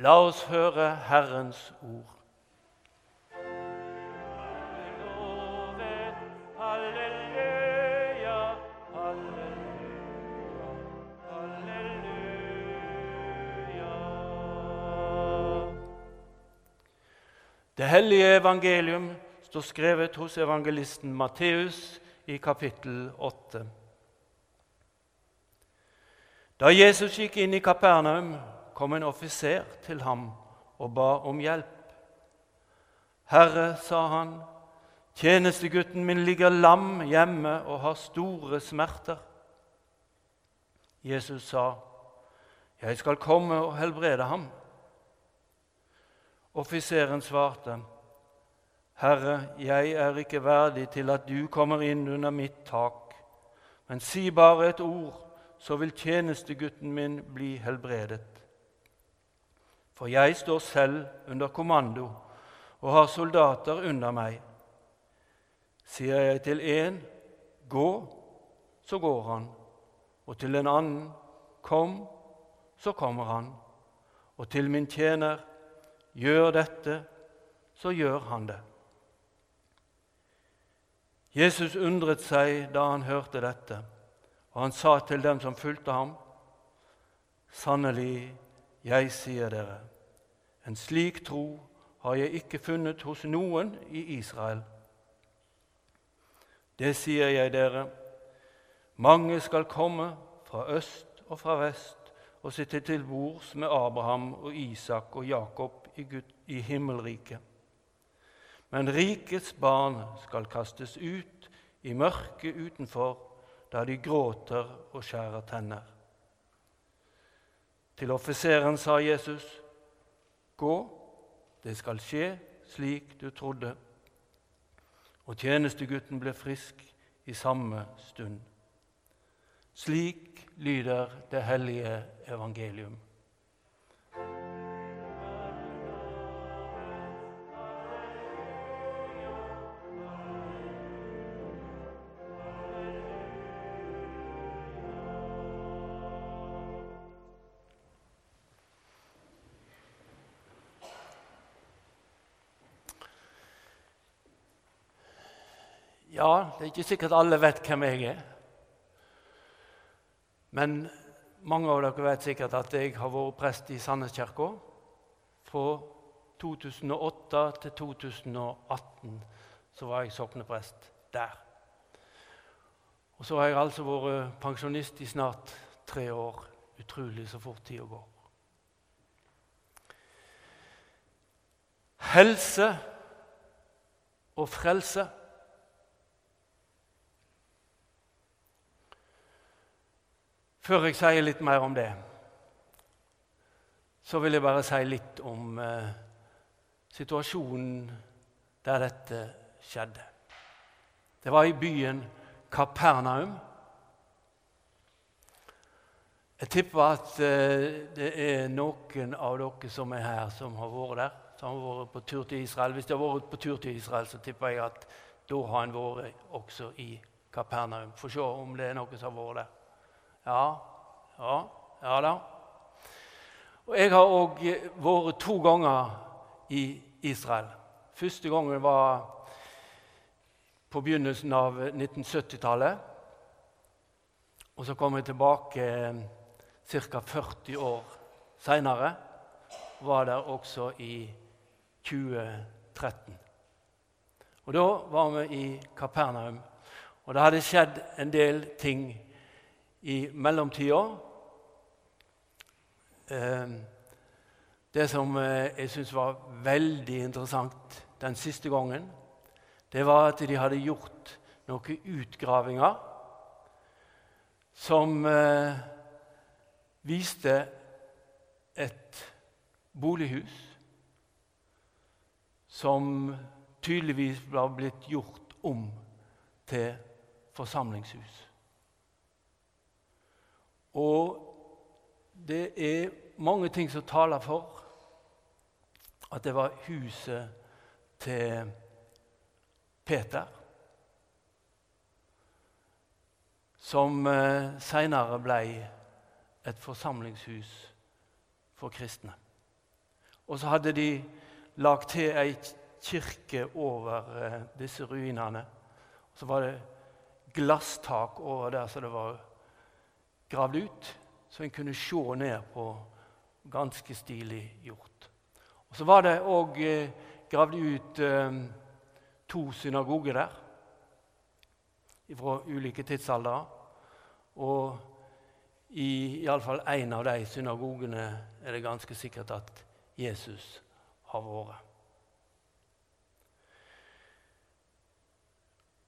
La oss høre Herrens ord. Det hellige evangelium står skrevet hos evangelisten Matteus i kapittel 8. Da Jesus gikk inn i Kapernaum, kom en offiser til ham og ba om hjelp. Herre, sa han, tjenestegutten min ligger lam hjemme og har store smerter. Jesus sa, Jeg skal komme og helbrede ham. Offiseren svarte, Herre, jeg er ikke verdig til at du kommer inn under mitt tak, men si bare et ord, så vil tjenestegutten min bli helbredet. For jeg står selv under kommando og har soldater under meg. Sier jeg til en 'gå', så går han, og til en annen 'kom', så kommer han, og til min tjener 'gjør dette', så gjør han det. Jesus undret seg da han hørte dette, og han sa til dem som fulgte ham, Sannelig, jeg sier dere, en slik tro har jeg ikke funnet hos noen i Israel. Det sier jeg dere, mange skal komme fra øst og fra vest og sitte til bords med Abraham og Isak og Jakob i, Gud, i himmelriket. Men rikets barn skal kastes ut i mørket utenfor, der de gråter og skjærer tenner. Til offiseren sa Jesus, 'Gå, det skal skje slik du trodde.' Og tjenestegutten ble frisk i samme stund. Slik lyder det hellige evangelium. Er ikke sikkert alle vet hvem jeg er. Men mange av dere vet sikkert at jeg har vært prest i Sandneskirka. Fra 2008 til 2018 så var jeg sokneprest der. Og så har jeg altså vært pensjonist i snart tre år. Utrolig så fort tida går. Helse og frelse. Før jeg sier litt mer om det, så vil jeg bare si litt om eh, situasjonen der dette skjedde. Det var i byen Kapernaum. Jeg tipper at eh, det er noen av dere som er her, som har vært der. Som har vært på tur til Israel. Hvis de har vært på tur til Israel, så tipper jeg at da har en vært også i Kapernaum. Få se om det er noen som har vært der. Ja, ja, ja da. Og Jeg har òg vært to ganger i Israel. Første gangen var på begynnelsen av 1970-tallet. Og så kom jeg tilbake ca. 40 år seinere. Var der også i 2013. Og Da var vi i Kapernaum. Og det hadde skjedd en del ting i mellomtida. Det som jeg syns var veldig interessant den siste gangen, det var at de hadde gjort noen utgravinger som viste et bolighus som tydeligvis var blitt gjort om til forsamlingshus. Og det er mange ting som taler for at det var huset til Peter, som eh, seinere ble et forsamlingshus for kristne. Og så hadde de lagt til ei kirke over eh, disse ruinene. Så var det glasstak over der så det var gravd ut, så en kunne se ned på ganske stilig gjort. Og Så var det òg eh, gravd ut eh, to synagoger der fra ulike tidsaldre. Og i iallfall én av de synagogene er det ganske sikkert at Jesus har vært.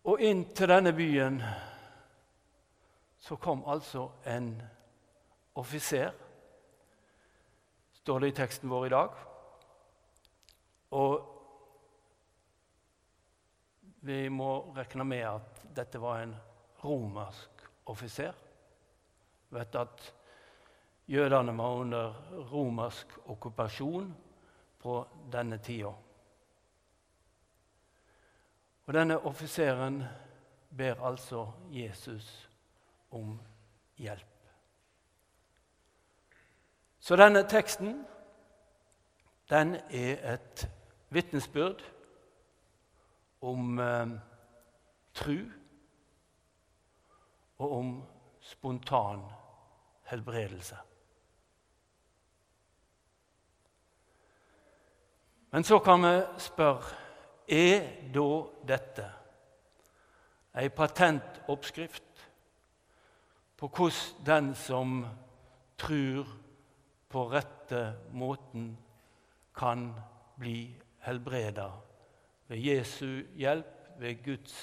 Og inn til denne byen så kom altså en offiser, står det i teksten vår i dag. Og vi må regne med at dette var en romersk offiser. Vi vet at jødene var under romersk okkupasjon på denne tida. Og denne offiseren ber altså Jesus om hjelp. Så denne teksten den er et vitnesbyrd om eh, tru og om spontan helbredelse. Men så kan vi spørre er da dette ei patentoppskrift på hvordan den som tror på rette måten, kan bli helbreda ved Jesu hjelp, ved Guds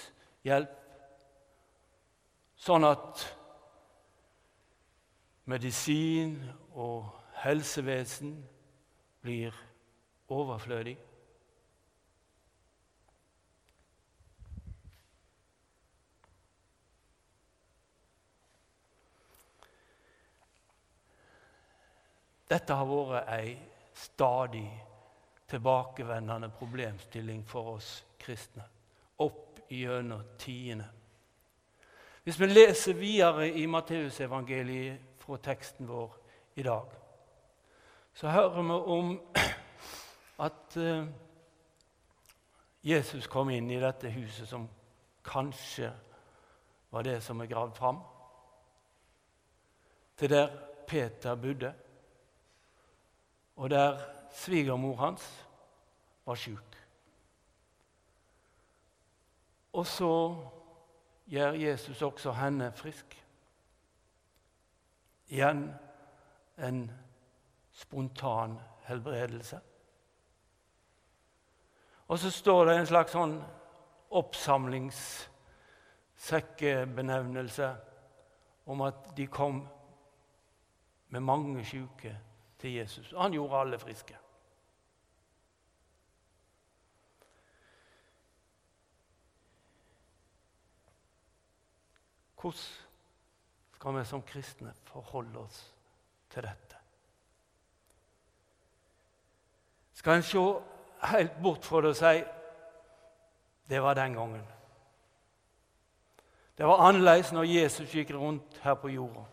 hjelp, sånn at medisin og helsevesen blir overflødig? Dette har vært ei stadig tilbakevendende problemstilling for oss kristne opp gjennom tidene. Hvis vi leser videre i Matteusevangeliet fra teksten vår i dag, så hører vi om at uh, Jesus kom inn i dette huset som kanskje var det som er gravd fram, til der Peter bodde og der svigermor hans var sjuk. Og så gjør Jesus også henne frisk. Igjen en spontan helbredelse. Og så står det en slags sånn oppsamlingssekkebenevnelse om at de kom med mange sjuke til Jesus. Og han gjorde alle friske. Hvordan skal vi som kristne forholde oss til dette? Skal en se helt bort fra det og si det var den gangen? Det var annerledes når Jesus gikk rundt her på jorda.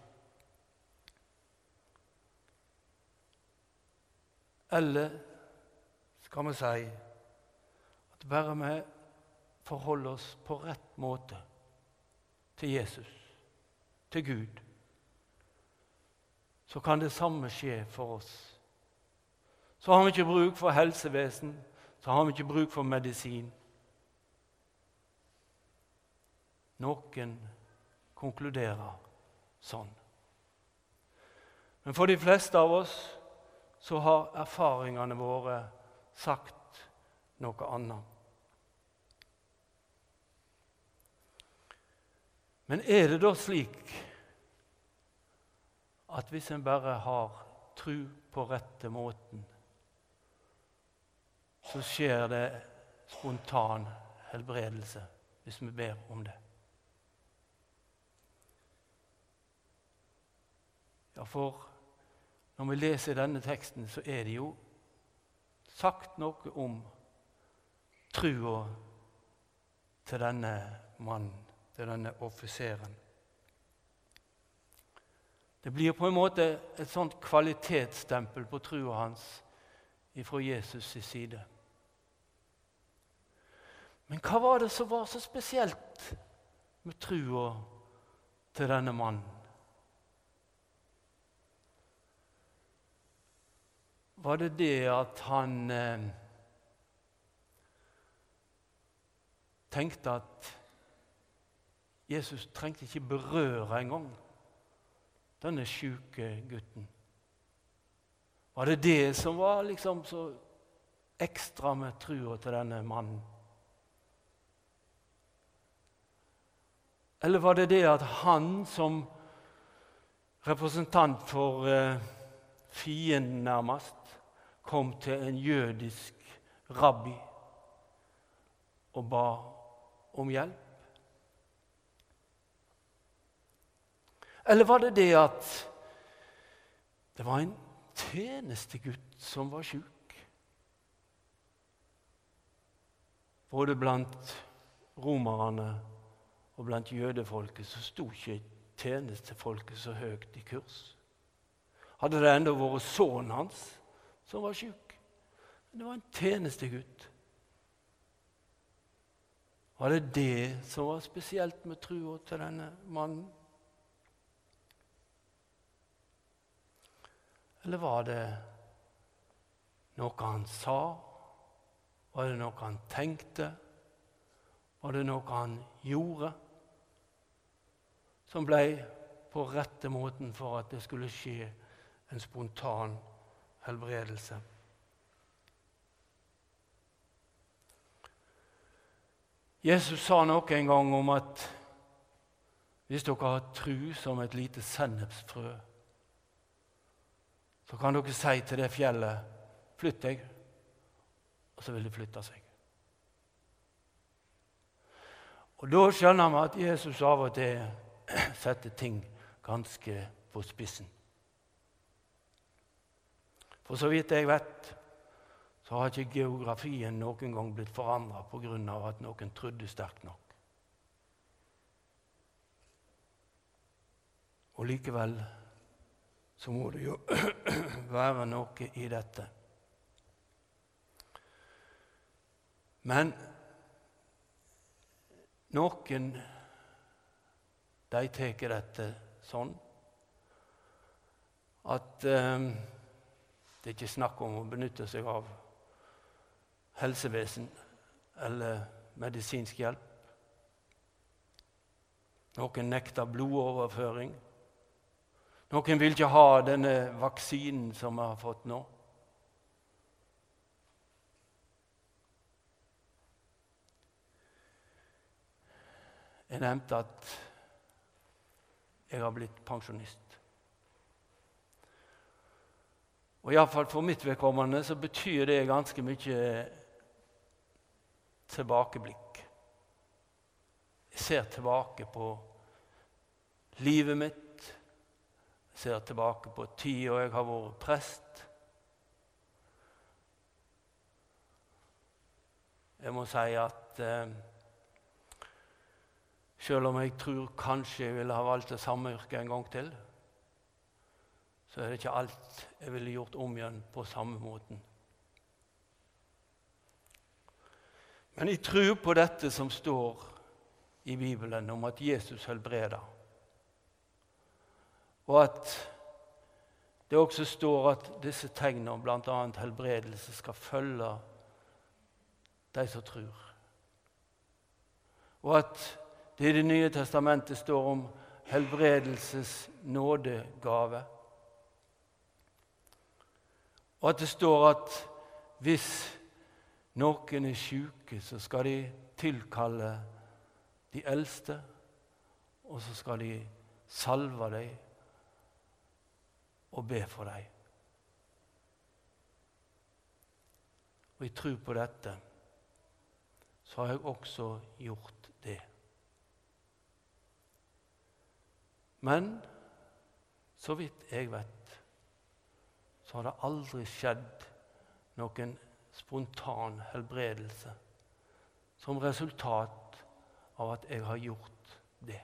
Eller skal vi si at bare vi forholder oss på rett måte til Jesus, til Gud, så kan det samme skje for oss. Så har vi ikke bruk for helsevesen, så har vi ikke bruk for medisin. Noen konkluderer sånn. Men for de fleste av oss så har erfaringene våre sagt noe annet. Men er det da slik at hvis en bare har tru på rette måten, så skjer det spontan helbredelse hvis vi ber om det? Ja, for når vi leser denne teksten, så er det jo sagt noe om trua til denne mannen, til denne offiseren. Det blir på en måte et sånt kvalitetsstempel på trua hans fra Jesus' side. Men hva var det som var så spesielt med trua til denne mannen? Var det det at han eh, tenkte at Jesus trengte ikke berøre engang denne sjuke gutten? Var det det som var liksom så ekstra med trua til denne mannen? Eller var det det at han som representant for eh, fienden nærmest kom til en jødisk rabbi og ba om hjelp? Eller var det det at det var en tjenestegutt som var sjuk? Både blant romerne og blant jødefolket så sto ikke tjenestefolket så høyt i kurs. Hadde det enda vært sønnen hans som var sjuk? Det var en tjenestegutt. Var det det som var spesielt med trua til denne mannen? Eller var det noe han sa? Var det noe han tenkte? Var det noe han gjorde? som ble på rette måten for at det skulle skje en spontan helbredelse. Jesus sa noe en gang om at hvis dere har tru som et lite sennepsfrø, så kan dere si til det fjellet 'Flytt deg', og så vil det flytte seg. Og Da skjønner vi at Jesus av og til setter ting ganske på spissen. For så vidt jeg vet, så har ikke geografien noen gang blitt forandra pga. at noen trodde sterkt nok. Og likevel så må det jo være noe i dette. Men noen de tar dette sånn at eh, det er ikke snakk om å benytte seg av helsevesen eller medisinsk hjelp. Noen nekter blodoverføring. Noen vil ikke ha denne vaksinen som vi har fått nå. Jeg nevnte at jeg har blitt pensjonist. Og Iallfall for mitt vedkommende så betyr det ganske mye tilbakeblikk. Jeg ser tilbake på livet mitt. Jeg ser tilbake på tida jeg har vært prest. Jeg må si at eh, selv om jeg tror kanskje jeg ville ha valgt det samme yrket en gang til, så er det ikke alt jeg ville gjort om igjen på samme måten. Men jeg tror på dette som står i Bibelen om at Jesus helbreder. Og at det også står at disse tegnene, bl.a. helbredelse, skal følge de som tror. Og at det i Det nye testamentet står om helbredelses nådegave. Og at det står at hvis noen er syke, så skal de tilkalle de eldste, og så skal de salve dem og be for dem. Og i tro på dette så har jeg også gjort det. Men så vidt jeg vet, så har det aldri skjedd noen spontan helbredelse som resultat av at jeg har gjort det.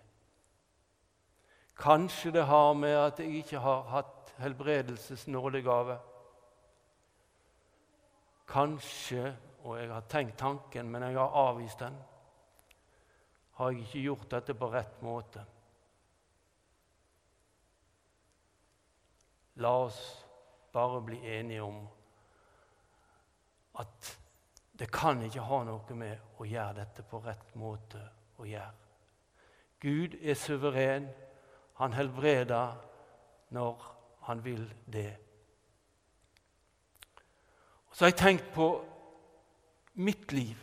Kanskje det har med at jeg ikke har hatt helbredelsesnådegave. kanskje, og jeg har tenkt tanken, men jeg har avvist den, har jeg ikke gjort dette på rett måte. La oss bare bli enige om at det kan ikke ha noe med å gjøre dette på rett måte å gjøre. Gud er suveren. Han helbreder når han vil det. Og så har jeg tenkt på mitt liv.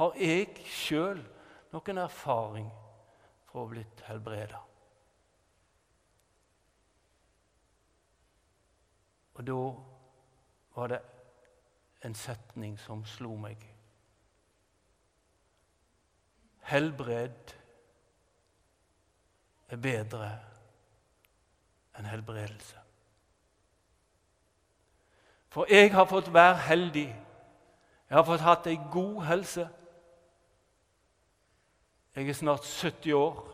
Har jeg sjøl noen erfaring for å blitt helbreda? Og da var det en setning som slo meg. Helbred er bedre enn helbredelse. For jeg har fått være heldig. Jeg har fått hatt ei god helse. Jeg er snart 70 år.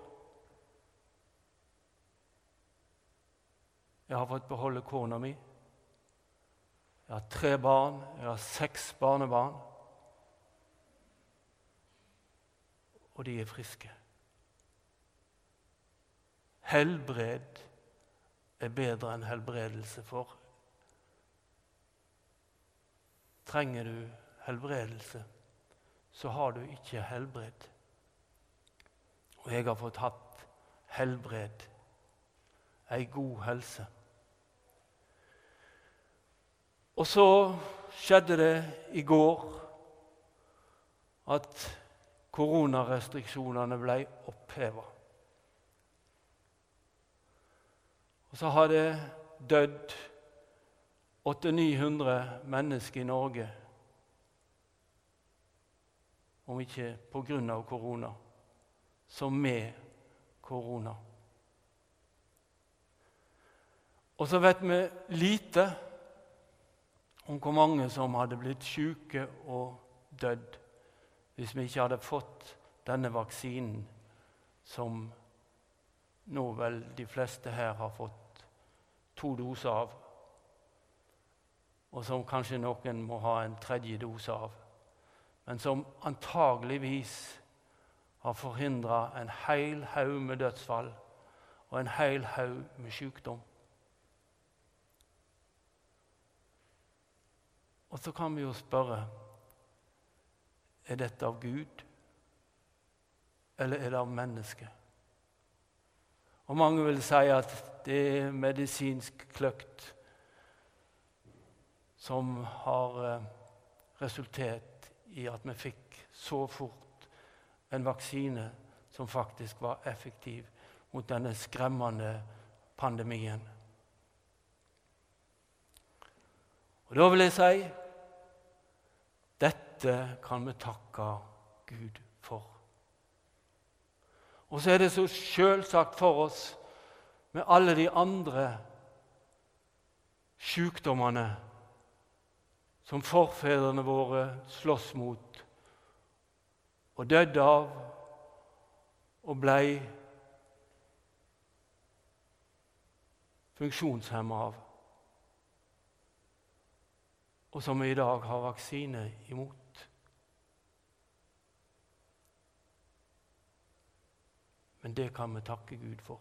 Jeg har fått beholde kona mi. Jeg har tre barn. Jeg har seks barnebarn. Og de er friske. Helbred er bedre enn helbredelse for. Trenger du helbredelse, så har du ikke helbred. Og jeg har fått hatt helbred, ei god helse. Og så skjedde det i går at koronarestriksjonene ble oppheva. Og så har det dødd 800-900 mennesker i Norge. Om ikke pga. korona, som med korona. Og så vet vi lite om hvor mange som hadde blitt syke og dødd hvis vi ikke hadde fått denne vaksinen som nå vel de fleste her har fått to doser av, og som kanskje noen må ha en tredje dose av, men som antageligvis har forhindra en hel haug med dødsfall og en hel haug med sykdom. Og så kan vi jo spørre er dette av Gud, eller er det av mennesket? Og mange vil si at det er medisinsk kløkt som har eh, resultert i at vi fikk så fort en vaksine som faktisk var effektiv mot denne skremmende pandemien. Og Da vil jeg si dette kan vi takke Gud for. Og så er det så selvsagt for oss med alle de andre sykdommene som forfedrene våre sloss mot og døde av og blei funksjonshemma av, og som vi i dag har vaksine imot. Men det kan vi takke Gud for.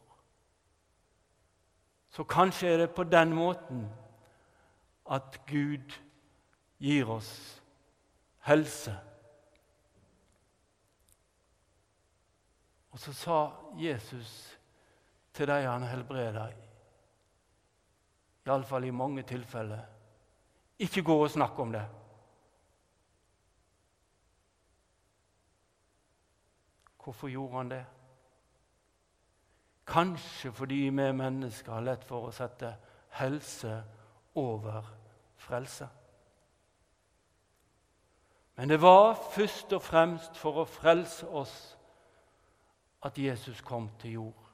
Så kanskje er det på den måten at Gud gir oss helse. Og så sa Jesus til de han helbreda, iallfall i mange tilfeller ikke gå og snakk om det. Hvorfor gjorde han det? Kanskje fordi vi mennesker har lett for å sette helse over frelse. Men det var først og fremst for å frelse oss at Jesus kom til jord.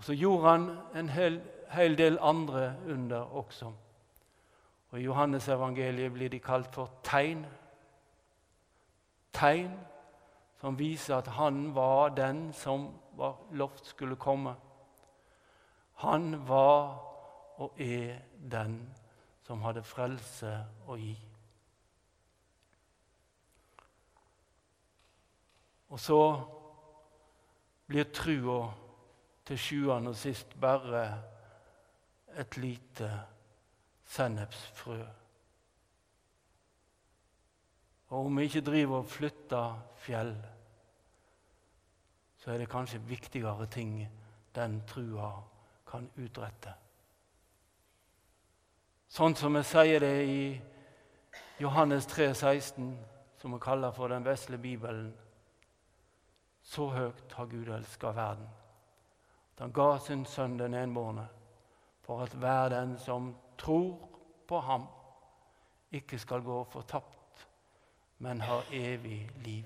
Og så gjorde han en hel, hel del andre under også. Og I Johannes evangeliet blir de kalt for tegn. Tegn som viser at han var den som var lovt skulle komme. Han var og er den som hadde frelse å gi. Og så blir trua til sjuende og sist bare et lite sennepsfrø. Og om vi ikke driver og flytter fjell, så er det kanskje viktigere ting den trua kan utrette. Sånn som vi sier det i Johannes 3, 16, som vi kaller for den vesle Bibelen. Så høyt har Gud elska verden. Han ga sin sønn den enbårne, for at hver den som tror på ham, ikke skal gå fortapt, men har evig liv.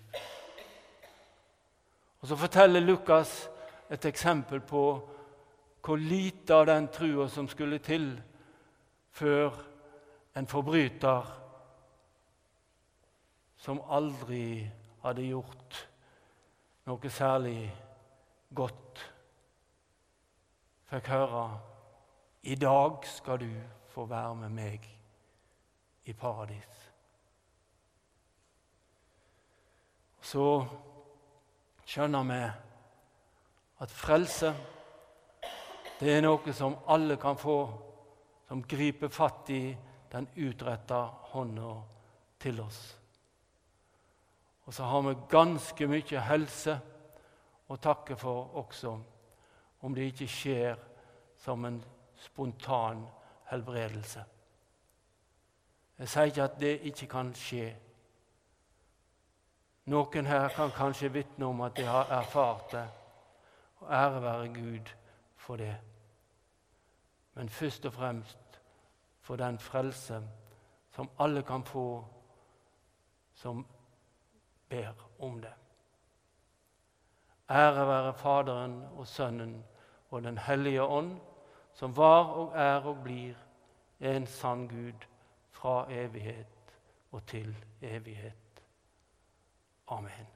Og Så forteller Lukas et eksempel på hvor lite av den trua som skulle til før en forbryter som aldri hadde gjort noe særlig godt, fikk høre i dag skal du få være med meg i paradis. Så skjønner vi at frelse det er noe som alle kan få, som griper fatt i den utretta hånda til oss. Og så har vi ganske mye helse å takke for også, om det ikke skjer som en spontan helbredelse. Jeg sier ikke at det ikke kan skje. Noen her kan kanskje vitne om at de har erfart det, og ære være Gud for det. Men først og fremst for den frelse som alle kan få som ber om det. Ære være Faderen og Sønnen og Den hellige ånd, som var og er og blir en sann Gud fra evighet og til evighet. Amen.